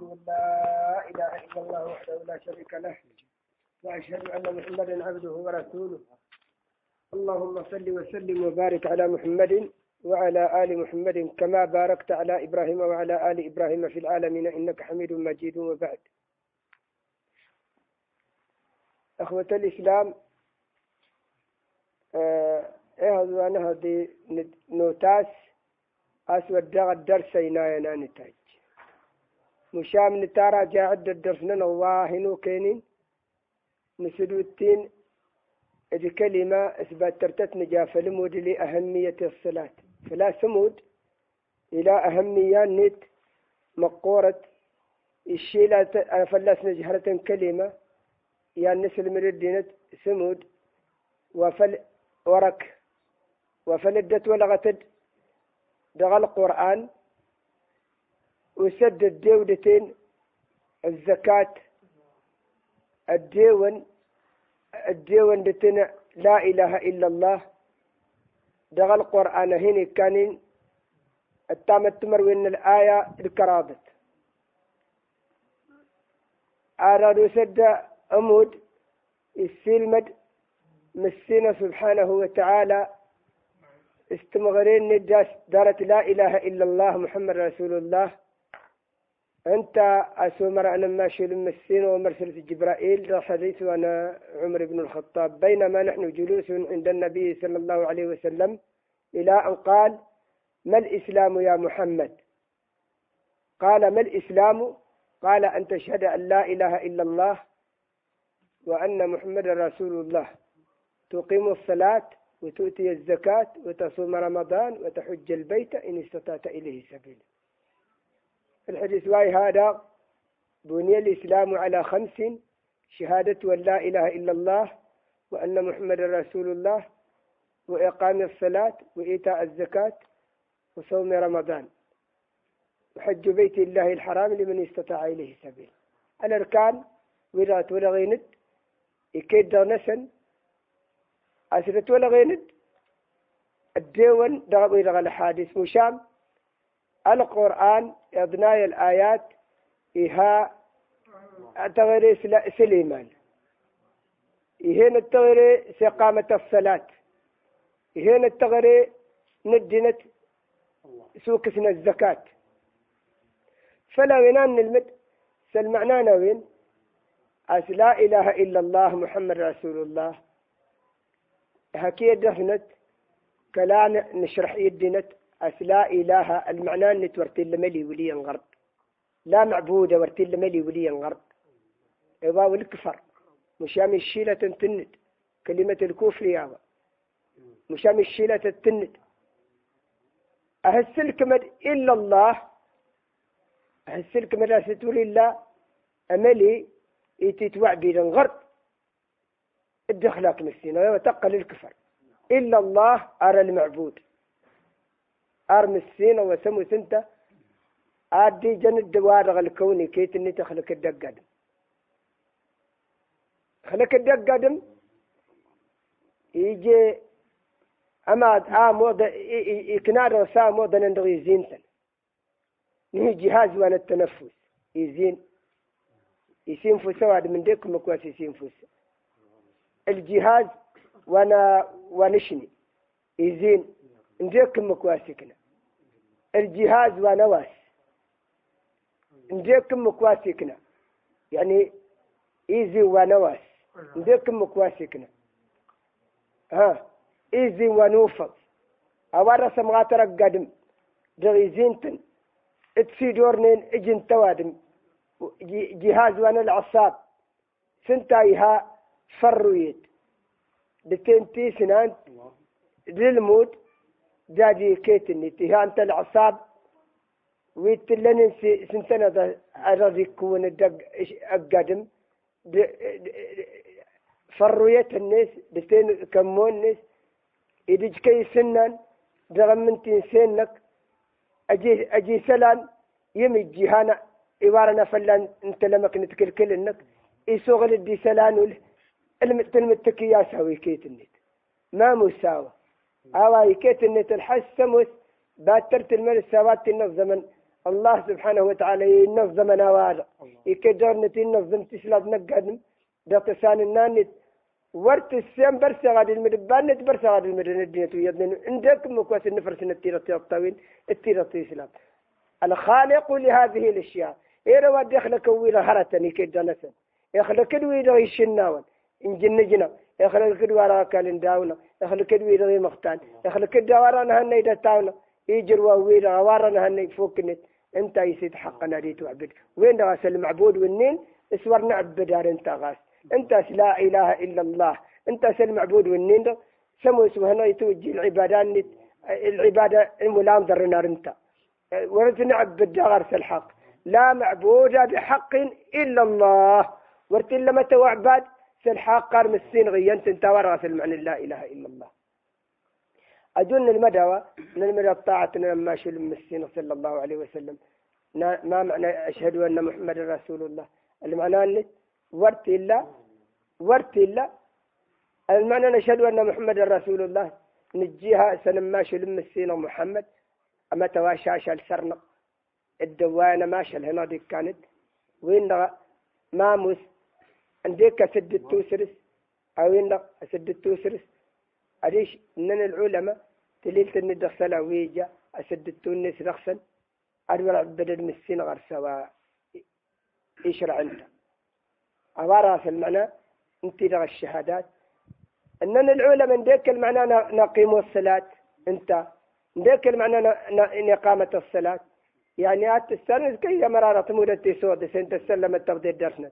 وأشهد أن لا إله إلا الله وحده لا شريك له وأشهد أن محمدا عبده ورسوله. اللهم صل وسلم وبارك على محمد وعلى آل محمد كما باركت على إبراهيم وعلى آل إبراهيم في العالمين إنك حميد مجيد. وبعد. أخوة الإسلام آه إيه هذه نوتاس أسود الدرس يناينا نتاج. مشام نتارا جاعد الدرسنا نواهنو كينين نسدو التين إذا كلمة إثبات ترتت نجافة لمود لأهمية الصلاة فلا سمود إلى أهمية نت مقورة الشيء لا فلاس نجهرة كلمة يا نسل من الدينة سمود وفل ورك وفلدت ولغتد دغل القرآن وسدد دولتين الزكاة الديون الديون دتنا لا إله إلا الله. دغل القرآن هنا كان التامة تمر وين الآية الكرابت أرادوا سد أمود السلمد مسينا سبحانه وتعالى. استمغرين نداس دارت لا إله إلا الله محمد رسول الله. أنت أسومر أنا ماشي لمسين ومرسلة جبرائيل حديث وأنا عمر بن الخطاب. بينما نحن جلوس عند النبي صلى الله عليه وسلم إلى أن قال ما الإسلام يا محمد؟ قال ما الإسلام؟ قال أن تشهد أن لا إله إلا الله وأن محمد رسول الله. تقيم الصلاة وتؤتي الزكاة وتصوم رمضان وتحج البيت إن استطعت إليه سبيلا. الحديث واي هذا؟ بني الإسلام على خمس شهادة أن لا إله إلا الله وأن محمد رسول الله وإقام الصلاة وإيتاء الزكاة وصوم رمضان. وحج بيت الله الحرام لمن استطاع إليه سبيل. الأركان ورات ولا غيند يكيد نسن أسرت ولا غيند الديون دغ الحادث مشام القرآن أبناء الآيات إها تغير سليمان. إهين التغير سقامة الصلاة. إهين التغير ندنت سوكسنا الزكاة. فلا وينان نلمد سلمعنانا وين أس لا إله إلا الله محمد رسول الله. هكي دفنت كلام نشرح يدنت أس لا إله المعنى أن تورتل ملي ولي غرب لا معبودة ورتل ملي ولي غرب إبا والكفر مشام الشيلة تنت كلمة الكفر يا مشام الشيلة تنت أهسلك مد إلا الله. أهسلك مد أستور الله أملي يتتوع بين غرب الدخلك مسينا وتقل الكفر. إلا الله أرى المعبود. أرم السين وسمو سنتا أدي جن الدوار الكوني كيت إني تخلق الدقادم. خلق الدقادم يجي أما آ موضة إكنار وسا موضة نندغي زينتن نهي جهاز وأنا التنفس. يزين يسين فسواد من ديكم مكواس يسين فس الجهاز وأنا ونشني يزين نديكم مكواسكنا الجهاز ونواس نديكم مكواسكنا يعني ايزي ونواس نديكم مكواسكنا ها ايزي ونوفض اوارا سمغاتر قدم دغي زينتن اتسيدورنين اجن توادم جهاز وانا العصاب سنتايها فرويت بتنتي سنان للموت جاجي كيتني تيها أنت العصاب ويتلن سنتنا أراضي كون الدق أقدم فرويت الناس بتين كمون الناس إذا كي سنان دغمنتين سنك أجي أجي سلام يمي جيهانا إبارنا فلان أنت لما كنت كل إنك يسوغل الدي سلان المتكي يا سوي كيت النت ما مساوى. أواي كيت النت الحس باترت المال السوات النف زمن. الله سبحانه وتعالى ينظم نوار يكدر نتي ينظم تسلاد نقدم. دقسان النانت ورت السيم برس غادي المدبان نت برس غادي المدن الدنيا يدن عندك مكوس النفرس التيرة الطويل التيرة الإسلام الخالق لهذه الأشياء. إيه رواد يخلق ويرا هرتني كده نسن يخلق ويرا يشناون. إن جنجنا يخلق كده ورا كالين داونا. يخلق كده ويرا مختان. يخلق كده ورا نهنا إذا تاونا يجر ويرا ورا نهنا يفوكنت إنت يسيد حقنا دي تعبد وين راس المعبود والنين اسور نعبد إنت غاس انت لا إله إلا الله. إنت المعبود والنين سمو هنا يتوجي العبادات العبادة الملام درنا انت ورد نعبد غرس الحق. لا معبود بحق إلا الله. ورت لما توعباد سلحاق قار مسين غينت انت ورغس المعنى لا إله إلا الله. أدون المدوى من المدى طاعتنا لما شل المسين صلى الله عليه وسلم. ما معنى أشهد أن محمد رسول الله؟ المعنى أن ورت إلا ورت إلا المعنى نشهد أن محمد رسول الله. نجيها سنما شل المسين محمد. أما تواشاش السرنق الدوانة ماشى هنا دي كانت. وين ماموس عندك سد التوسرس أو إن سد التوسرس أديش من العلماء تليل تندخ سلا ويجا أسد التونس رخصا أدور بدل مسين غير سوا يشرع أنت أبارا المعنى أنت لغى الشهادات. أننا العلماء نديك المعنى نقيم الصلاة. أنت نديك المعنى إقامة الصلاة. يعني أت السنة كي مرارة مودة سود سنت السلم التبديل درسنا.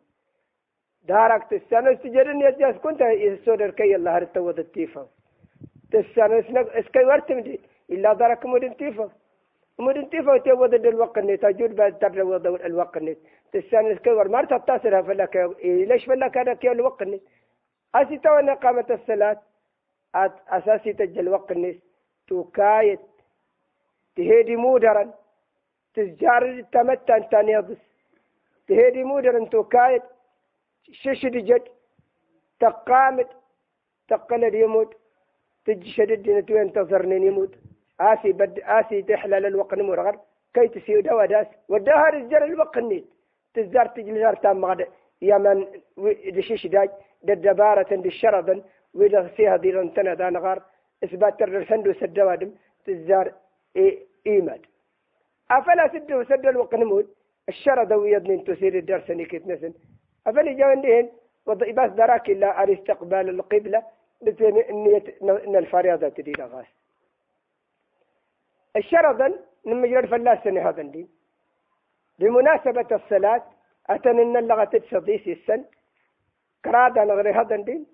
دارك السنة تجرني يجاس كنت يسود كي الله هرتود التيفا تسنة اسكي ورتمدي إلا دارك مودن تيفا. مودن تيفا تود الوقت نت تجود بعد تبر الوقت نت تسنة اسكي ور مرت تتصل فلك ليش فلك هذا كي الوقت نت أسي تو قامت الصلاة أساسي تجل وقت نت توكايت. تهدي مودرا تزجار تمتع تاني أبس تهدي مودر انتو كايت ششد جد تقامت تقلد يموت تجشدد نتو ينتظرني يموت آسي بد آسي تحلل الوقت مرغر كي تسيو دوا داس. وداها رجال الوقت نيت. تزار تجلزار تام يا من دشيش داج دبارة بالشردا وإذا فيها ديران تنا دان غار إثبات الرسندو سدوادم تزار إي إيماد أفلا سد سد الوقت نمود الشرد ويدن تسير الدرس نكت نسن. أفلا جاندين وضعباس دراك إلا على استقبال القبلة بتن إن الفريضة تدي غاس الشردا لما يجرد فلاس سنة هذا الدين. بمناسبة الصلاة أتن إن اللغة تتصديس السن. كراد نغري هذا الدين.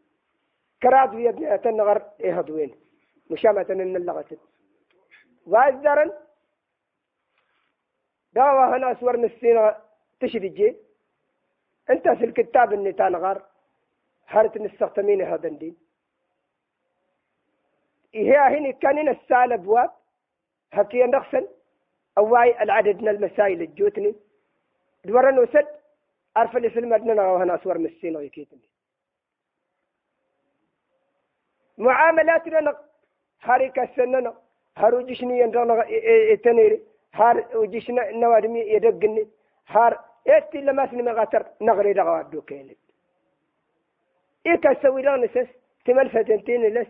كراد ويدني أتن نغر إيه هدوين مشامة إن اللغة وأزدرن. دعوة هنا أسور مسينا تشرجي أنت في الكتاب اللي تنغر هارت نستخدمين هذا الدين هي هنا كان السال أبواب هكي نغسل أواي العدد من المسائل الجوتني. دورا وسد أرفل لي في المدنة وهنا أسور مسينا ويكيتني معاملاتنا هاريكا السنة هاروجشني يندرنا تنيري هار وجيشنا نوادمي يدقني هار إيتي لما سني مغاتر نغري دغوا دوكيني إيكا سوي لغن سس تمل فتنتين لس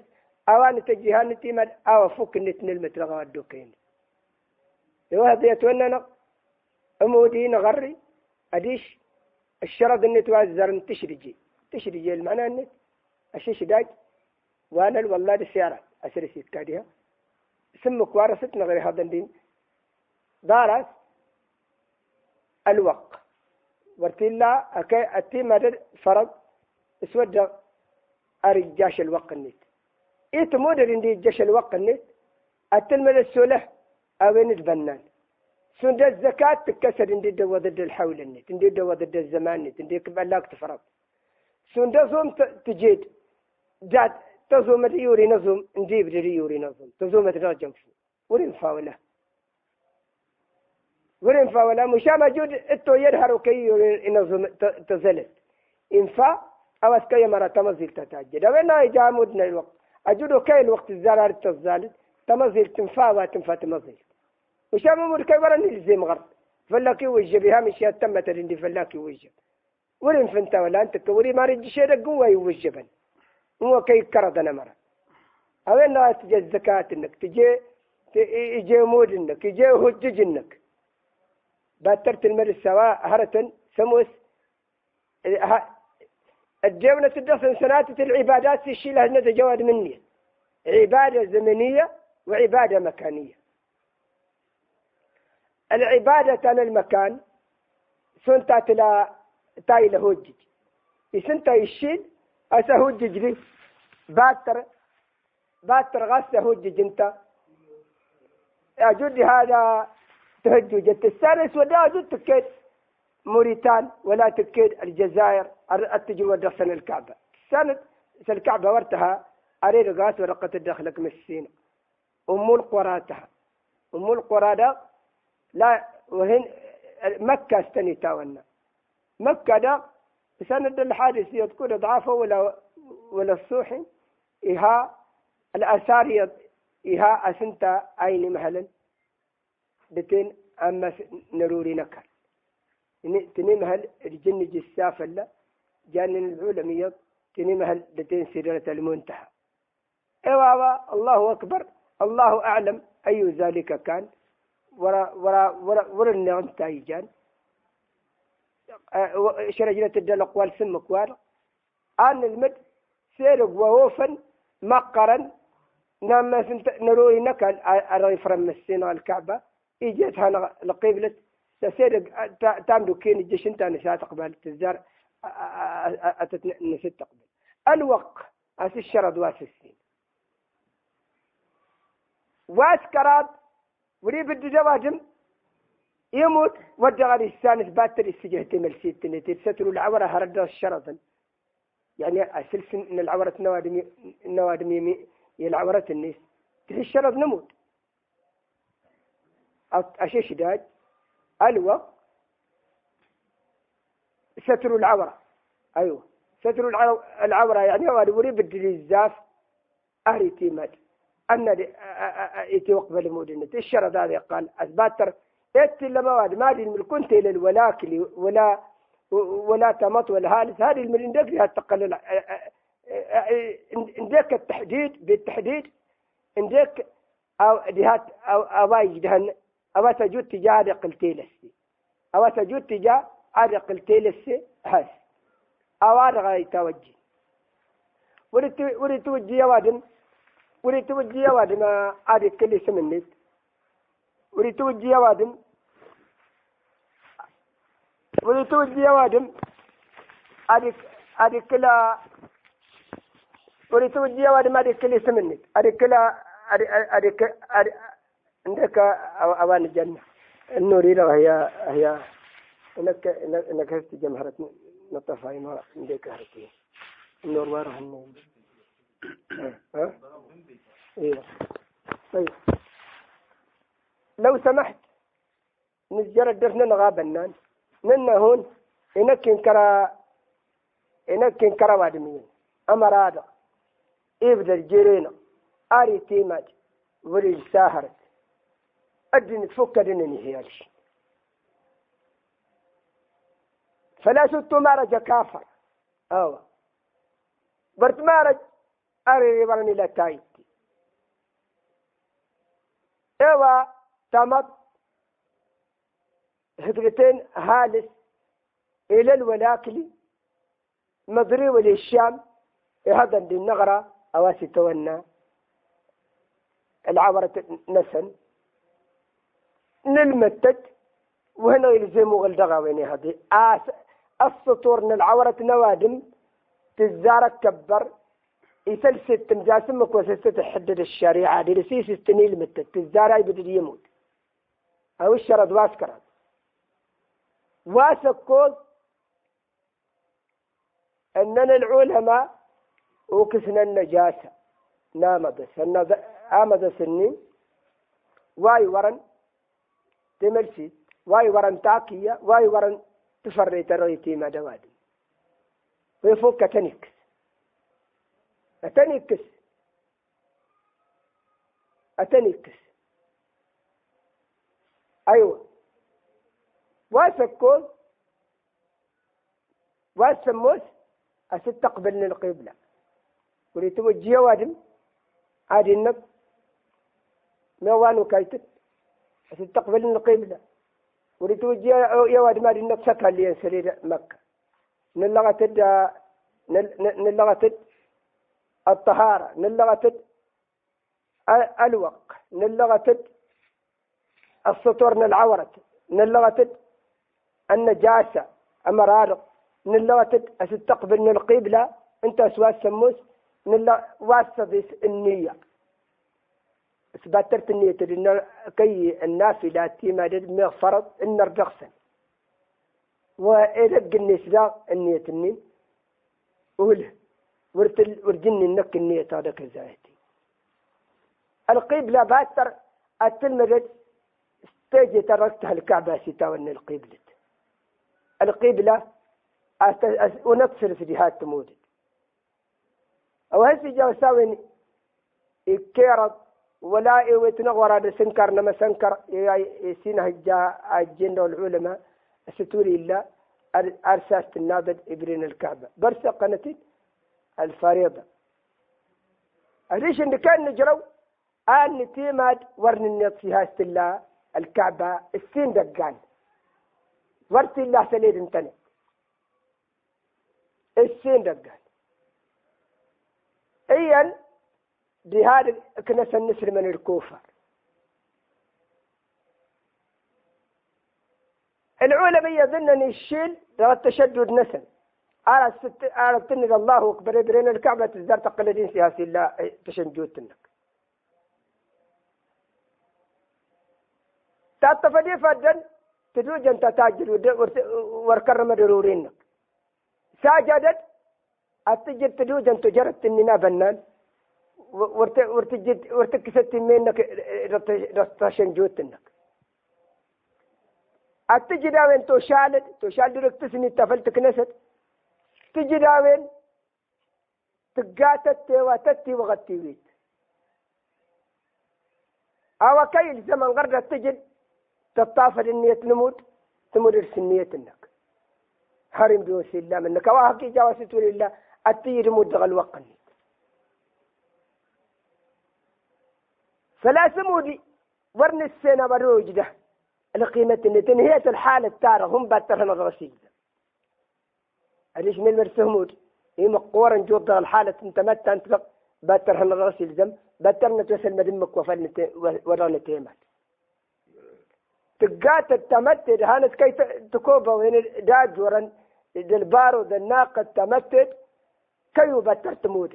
أوان تجيهان تيمد أو فوق نتن المترغوا دوكيني وهذا يتوننا أمودي نغري أديش الشرط النت وازر تشرجي تشرجي المعنى النت أشيش داج وأنا والله السيارة أسري سيت كاديها سمك وارثت نغري هذا الدين دارس الوق ورتلا أكي أتي مدر فرض اسود أرجاش الوق النت إيت مودر إندي جاش الوق النت أتلمد السوله أوين البنان. سند الزكاة تكسر إندي دوا ضد الحول النت إندي دوا ضد الزمان النت إندي كبلاك تفرض سند زوم تجيد جات تزوم يوري نظم إندي بدري يوري نظم تزوم تراجم ورين فاوله ورين فا ولا مشا موجود إتو يرهر كي إنه تزلت. إنفا أو اسكي مرة تمزيل تتاجد وين جامودنا الوقت. أجدو كي الوقت الزرار تزالت. تمزيل تنفا وتنفا تمزيل. مشا ممر كي ورا نلزم غرب فلاكي وجب بها شيء تمت عندي فلاكي وجب ورين فنتا ولا أنت كوري ما رجي شيء قوة يوجبا هو كي كرد أنا مرة. اوين لا تجي الزكاة إنك. تجي يجي مود إنك. يجي هجج إنك. باترت المر سواء هرة سموس. الجونة تدخل سنات العبادات تشيلها ندى جواد مني عبادة زمنية وعبادة مكانية. العبادة عن المكان سنتا تلا تاي لهوجج سنتا يشيل أسا هوجج لي. باتر باتر غاسة هوجج انت. أجد هذا تهجج الثالث ودا أجد تكيد موريتان ولا تكيد الجزائر أتجي ودخسن الكعبة. سنة الكعبة ورتها أريد غاس ورقة الدخلك مسينا أم القراتها أم القرى لا وهن مكة استني تاونا. مكة دا سند الحادث يذكر ضعافه ولا ولا الصوحي إها الآثار إها أسنتا أين مهلا. بتين أما نروري نكر. تني مهل الجن جساف لا جان العلمية تني مهل بتين سيرة المنتهى. إيوا الله أكبر الله أعلم أي ذلك كان. ورا ورا ورا ورا النعم تايجان. شرجلة الدل أقوال سم أقوال أن المد سيرق ووفا مقرا نعم نروي نكال أرغي فرم السين الكعبة. إجتها لقبلة تسيرق تامدو كين الجيش انت نساء تقبل. تزار نسيت تقبل. الوق أس الشرد واس السين. واس كراد ولي بدي جواجم يموت ودغ السانس باتر السجه تمل ستة تستر العورة هرد الشرطا يعني أسلس إن العورة نوادم النوادم يمي العورة الناس تهي الشرط نموت. داج ألوى ستر العورة. أيوة ستر العورة يعني هو وري بدي الزاف أهري تيمات أن يتوقف لمودنة الشرط هذا قال أثبات إت المواد ما دي كنت إلى الولاكل ولا ولا تمط ولا هالس هذه عندك فيها التقلل عندك التحديد بالتحديد عندك أو دهات أو أواي جهن أو تجود تجاه قلتي لسي أو تجود عاد قلتي لسي هاس أو عاد غاي توجي وريت وريت توجي وادم وريت توجي وادم عاد كل اسم النت. وريت توجي وادم وريت توجي وادم عاد عاد كلا وريت توجي وادم عاد كل اسم النت. عاد كلا عاد عاد عندك أوان الجنة. النور إلى هي هي إنك إنك هست جمهرة نطفى ما عندك هرتي النور واره النور ها؟ إيه. طيب. لو سمحت نسجر الدفن نغابنا ننا هون إنك إنكرا إنك إنكرا وادمين أمر إبدا الجيرين آري تيمات ولي ساهرت. أدن تفك دنني هيالش. فلا ست مارج كافر. أو برت مارج أري برني لا تايتي. إيوا تمت. هدرتين هالس. إلى الولاكلي. مضري وللشام هذا النغرة. أواسي تونا. العبرة نسن. نلمتت وهنا يلزموا غلدغا ويني هذه آس السطور العورة نوادم تزارك كبر يسل ست مجاسمك وسست تحدد الشريعة. دي لسيس استنيل متت تزارا يبدو يموت. أو الشرد واسكرا واسكوز أننا العلماء وكسنا النجاسة. نامدس آمد سنين واي ورن تملسي واي ورن تاكية واي ورن تفريت رويتي ما دوادي. ويفوق تنكس أتنكس أتنكس أيوة. واسكوز واسموس أستقبل القبلة. ولتوجيه وادم عادي النب موانو كايتت أستقبل القبلة يا وادم عادي النب سكها اللي سرير مكة. نلغت نلغت الطهارة. نلغت الوق. نلغت السطور العورة نلغت النجاسة أمرارق. نلغت استقبل القبلة أنت أسواس سموس. نلا واسطة النية. اثبتت النية لأن كي النافلة تيما من فرض إن الرقصن وإلق النساء النية النين وله ورتل ورجني النك النية هذا كزايتي القبلة باتر التلمذة استيجي تركتها الكعبة ستاون القبلة. القبلة ونكسر في جهات تموت أو هسي جاو ساوين إكيرت ولا ويتنغور هذا سنكر نما سنكر يسينها جاء الجن والعلماء ستوري الله أرساس النابد إبرين الكعبة. برسة قنتي الفريضة. ليش إن كان نجرو آن تيماد ورن النيط في الله الكعبة السين دقان ورت الله سليد انتني. السين دقان ايا بهذا كنس النسر من الكوفة. العلماء يظن الشيل ده التشدد نسل. على تنك الله أكبر برين الكعبة تزدار تقلدين سياسي لا تشنجود تنك. تاتفدي فدن تدوجن تتاجر وركرم درورينك ساجدت أتجد تدوج أن تجرت إننا بنان. منك رتشن جوتنك. أتجد أوين توشالد توشال درك تسني تفلت كنست تجد أوين تقاتت واتتي وغتي ويت. أو كيل زمن غرد تجد تطافر النية نموت تمر السنية إنك. حرم دوس الله منك. واهكي جاوست لله التير مدغ الوقن ثلاث مودي ورن السنة بروج ده القيمة اللي تنهيت الحالة تارة هم باترهن الرصيد أليش من المرسهمود هي مقورا جود الحالة أنت متى انت باترهن الرصيد زم باترنا توصل مدمك وفلنا ورانا تيمات تقات التمتد هانت كي تكوبا وين داج ورن البارو ذا الناقة التمتد كيو بتر تموت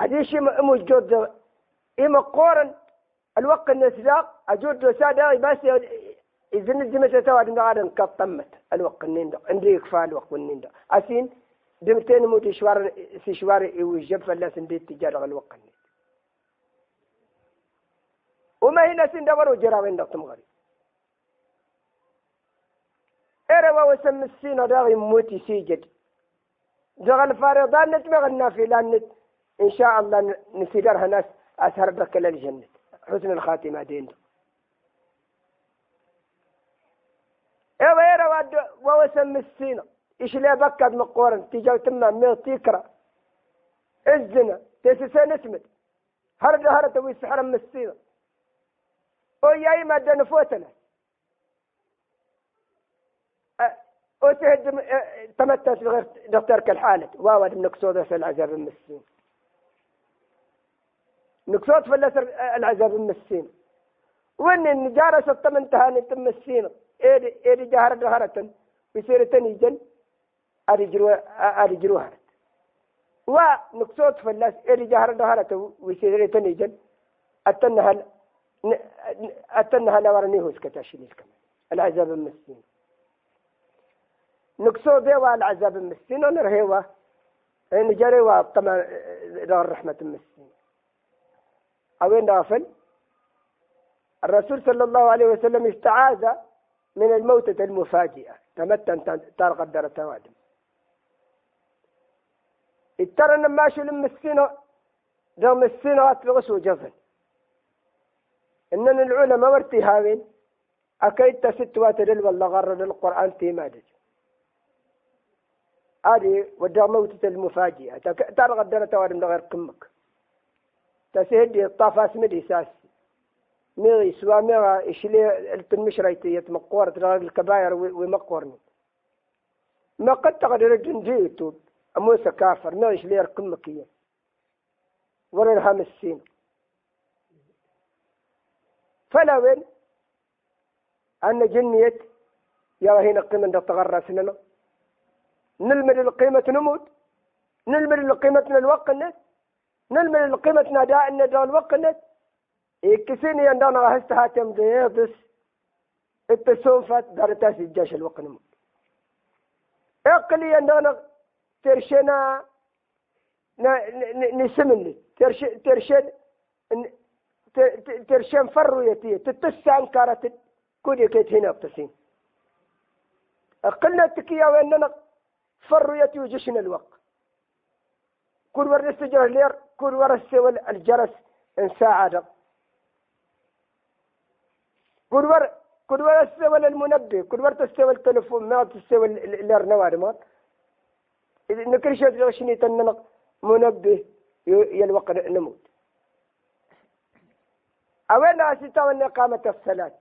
هذه شيء موجود إما قورن الوقت النسلاق أجود سادة بس إذا نزل تواد نغادن كطمت الوقت النين عندي يكفى الوقت النين أسين دمتين موت شوار في شوار يوجب فلا سندي تجارة الوقت النين وما هنا سندبر وجرا وين دقتم غريب. إروا وسم السين داغي موتي سيجد. دغ الفارضان نتبغ النافلان نت إن شاء الله نسيدرها ناس أسهر بك للجنة. حسن الخاتمة دين إروا إروا ووسم السين إيش لا بكد مقورن؟ تيجا تما ميل تيكرا. الزنا تيسسا نسمت هرد هرد ويسحر من السين وياي ما دنفوتنا وتهدم تمتت بغير دكتور الحالة. واود نقصود في العذاب المسين نقصود في العذاب المسين وين النجارة ستمن تهاني تمسين إيدي إيدي جهر جهرة يصير تنيجن أرجرو أرجرو هرت. في الناس إيدي جهر جهرة ويصير تنيجن أتنها أتنها لورنيهوس كتاشيني كمان العذاب المسين نقصو ديوا العذاب المسين ونرهيوا نجريوا طبعا دار رحمة المسين أوين نافل الرسول صلى الله عليه وسلم استعاذ من الموتة المفاجئة. تمتن تار قدر توادم اترى نماشو لمسينو دو مسينو اتلغسو جفن. إننا العلماء ورتهاوين أكيد تست واتدل والله غرد القرآن تيمادج هذه ودا موتة المفاجئة. ترى غدنا توارم من غير قمك. تسهدي الطافاس مدي ساس. ميغي سوا ميغا إشلي التنمشريتي يتمقور ترى الكباير ومقورني ما قد تقدر جنجيتو موسى كافر ما إيش لير قمكية ورا السين فلا وين؟ أن جنيت يا هنا قيمة تغرى سننا نلمد القيمة نموت. نلمد القيمة الوقت نلمد القيمة ناداء نداء الوقت يكسيني عندنا غهست هاتم ديبس التسوفت دارتاس الجيش الوقت نموت إقلي عندنا ترشنا نسمني ترشن ترشن فرو يتي. تتسع انكارت كودي كيت هنا بتسين. قلنا تكيا واننا فرو يتي وجشنا الوقت. كل ورا السجر لير كل ورا السوال الجرس إن ساعة كل ورا كل ورا السوال المنبه كل ورا تستوى التلفون ما تستوى اللير نوار ما. نكر شيء شني تنمق منبه يلوق نموت. أوين أسيتا وأن قامت الصلاة؟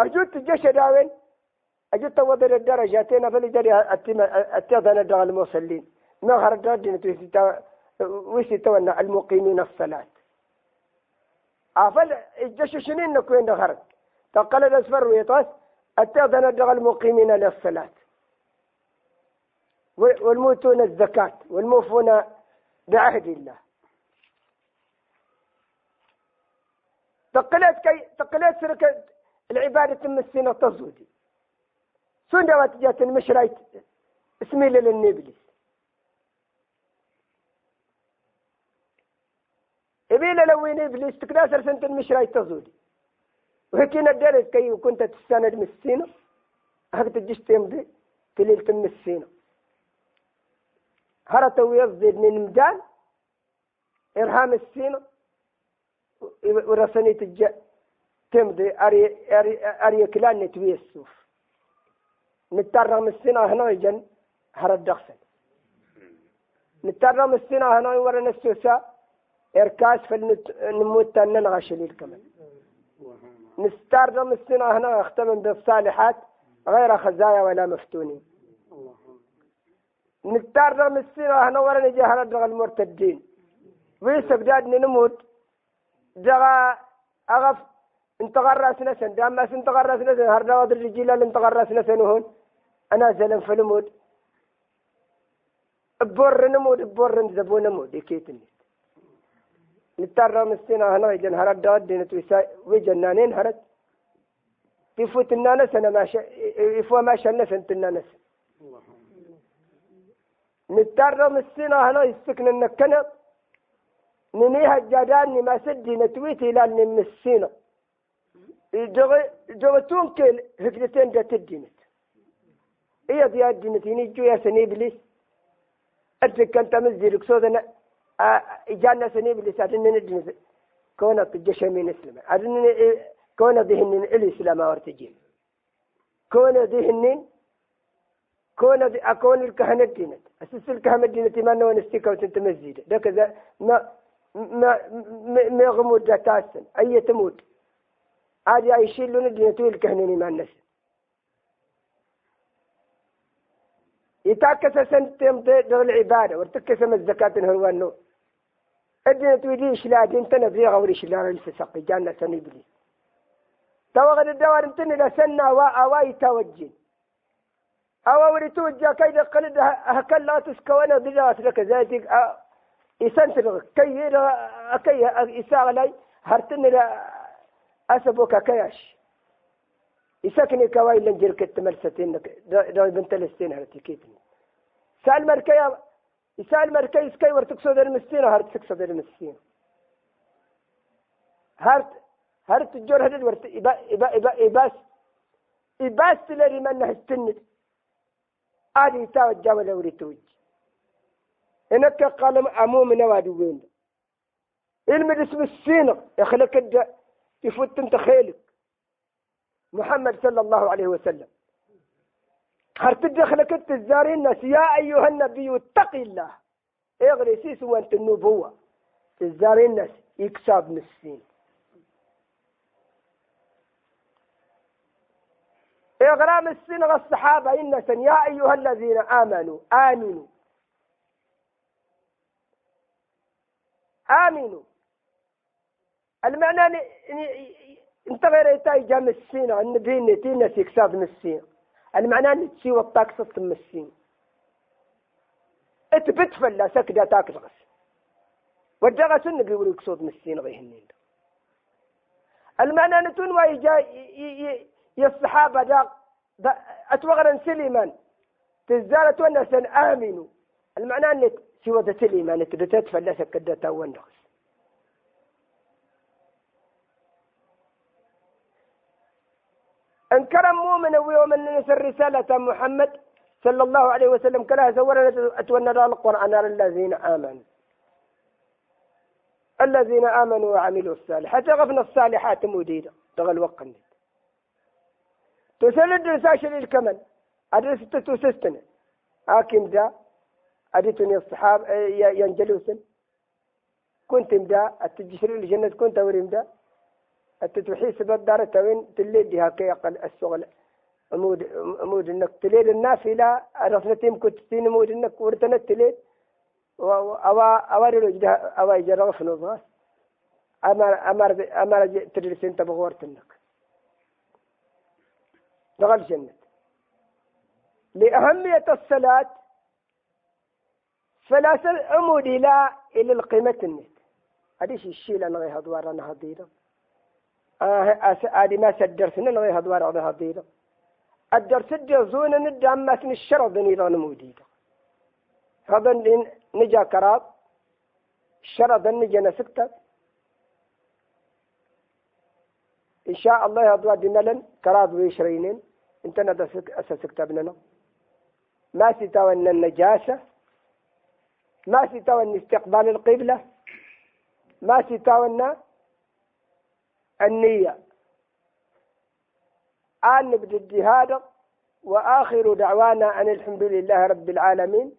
أرجوت الجيش داوين أجوت وضر الدرجتين فلجري أتيضنا دغ المصلين. خرج ردنا توسيتا وسيتا وأن المقيمين الصلاة. أفل الجيش شنين نكوين خرج تقل الأسفر ويطاس أتيضنا دغ المقيمين للصلاة. والموتون الزكاة والموفون بعهد الله. تقلت كي تقلت سرك العبادة مسينة تزودي. سنة واتجات المشرايت اسمي للنبلس إبيل لو إبليس تكداسر سنة المشرايت تزودي. وهكينا الدرس كي كنت تستند مسينة هكذا تجيش تمضي تليل تمسينة هرتو يصدر من مدان إرهام السين ورسني تجا تمضي أري أري أري كلان نتوي السوف. نترم السنة هنا يجن هرد دخسن نترم السنة هنا ورا نسوسا إركاس فالنموت تنن غشليل كمان نسترم السنة هنا أختم بالصالحات غير خزايا ولا مفتونين. نتارنا مسيرة هنا ورا نجي هنا دغ المرتدين. ويسب داد نموت دغا أغف انت غرس نسن. دام ما انت غرس نسن. هردا ودر اللي انت غرس نسن هون. أنا زلم في الموت بور نموت. بور نزبو نموت. يكيتني. نتارنا مسيرة هنا يجن هرد داد نتوسا وجنانين هرد. يفوت الناس أنا ما شا يفوت ما شا الناس أنت الناس نترم السنة هنا يسكن النكنة. ننيها الجدان ما سدي نتويت إلى السنة جوتون كل هكذتين دا تدينت إيه دي الدينت ينجو يا سني إبليس أدرك أنت مزيرك سودنا إجانا سني إبليس أدنى ندينت كونة الجشمين إسلام. أدنى كونة ذهن الإسلام ورتجين كونة ذهن كون أكون الكهنة دينت. أسس الكهنة دينت ما نوان استيكا وتنت مزيدة ده كذا ما ما ما يغمود جاتاسن أي تموت. عادي أي شيء لون دينت الكهنة ما الناس يتاكس سنتم دغ العبادة وارتكس من الزكاة هو النور الدين تويديش لا دين تنبري غوريش لا الفسق جانا سنبلي توغد الدوار انتني لسنا وأواي توجين أو وريتو جا كيد قلد هكلا تسكوانا بجاس لك ذاتك يسنتر كي كي إساغ لي هرتن لا أسبوك كياش. يسكني كواي لنجر كت ملستين دو بنت لستين هرتكيتني سأل مركيا يسأل مركي سكي ورتكسود المسكين هرت تكسود المسكين هرت هرت الجور هدد ورت إبا إبا إبا إباس إباس تلري من هستند آدي توجه ولا وريتوج إنك قال امو من وين المد اسم السين يخلق الد يفوت انت خيلك. محمد صلى الله عليه وسلم. هرتدخلك انت الزارين الناس يا ايها النبي اتق الله اغري سيس وانت النبوة الزارين الناس يكسب مسين إغرام السنغ الصحابة إن يا أيها الذين آمنوا آمنوا آمنوا المعنى انت غير يتاي جام السين عن بين تينا سيكساد مسين المعنى ان تسي وطاك صوت مسين اتبت فلا سكدا تاك الغس ودغا سن بيقولوا يكسود مسين غيهنين المعنى ان تون واي جاي يا الصحابة دا, دا أتوغرا سليمان. تزالت ونسا آمنوا. المعنى أن سوى ذا سليمان تبتت فلا سكدتا ونغس انكر مؤمن ومن نسر رسالة محمد صلى الله عليه وسلم كلا زورنا أتونا القرآن الذين آمنوا. الذين آمنوا وعملوا الصالحات غفنا الصالحات مديدة تغل وقن تسلد رساشة للكمل أدرس تتوسستنا حاكم ذا أديتني الصحاب ينجلوسن. كنت مدا التجسر الجنة كنت وريم دا. التتوحي سبب دار توين تليد دي هكي الشغل. أمود أمود إنك تليد النافلة عرفنا تيم كنت تين أمود إنك ورتنا تليد أوا أوا رجع أوا يجرب في نظاس أمر أمر أمر تدرسين تبغورتنك دخل الجنة لأهمية الصلاة فلا عمود إلى إلى القيمة النت. هذه الشيء أنا غير هدوار أنا هديرة آه هذه ما سدرسنا أنا غير هدوار أنا هديرة الدرس الجزون ندعم ما سن الشرط نيران موديدة هذا نجا كراب الشرط نجا نسكت. إن شاء الله هدوار دملا كراب ويشرينين. انت أساس كتابنا ما ستوى النجاسة. ما ستوى استقبال القبلة. ما ستوى النية. آن نبدأ الجهاد وآخر دعوانا أن الحمد لله رب العالمين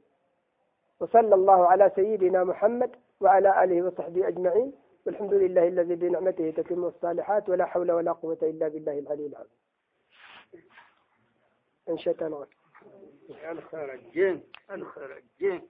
وصلى الله على سيدنا محمد وعلى آله وصحبه أجمعين. والحمد لله الذي بنعمته تتم الصالحات ولا حول ولا قوة إلا بالله العلي العظيم. إن شاء الله. الخرجين الخرجين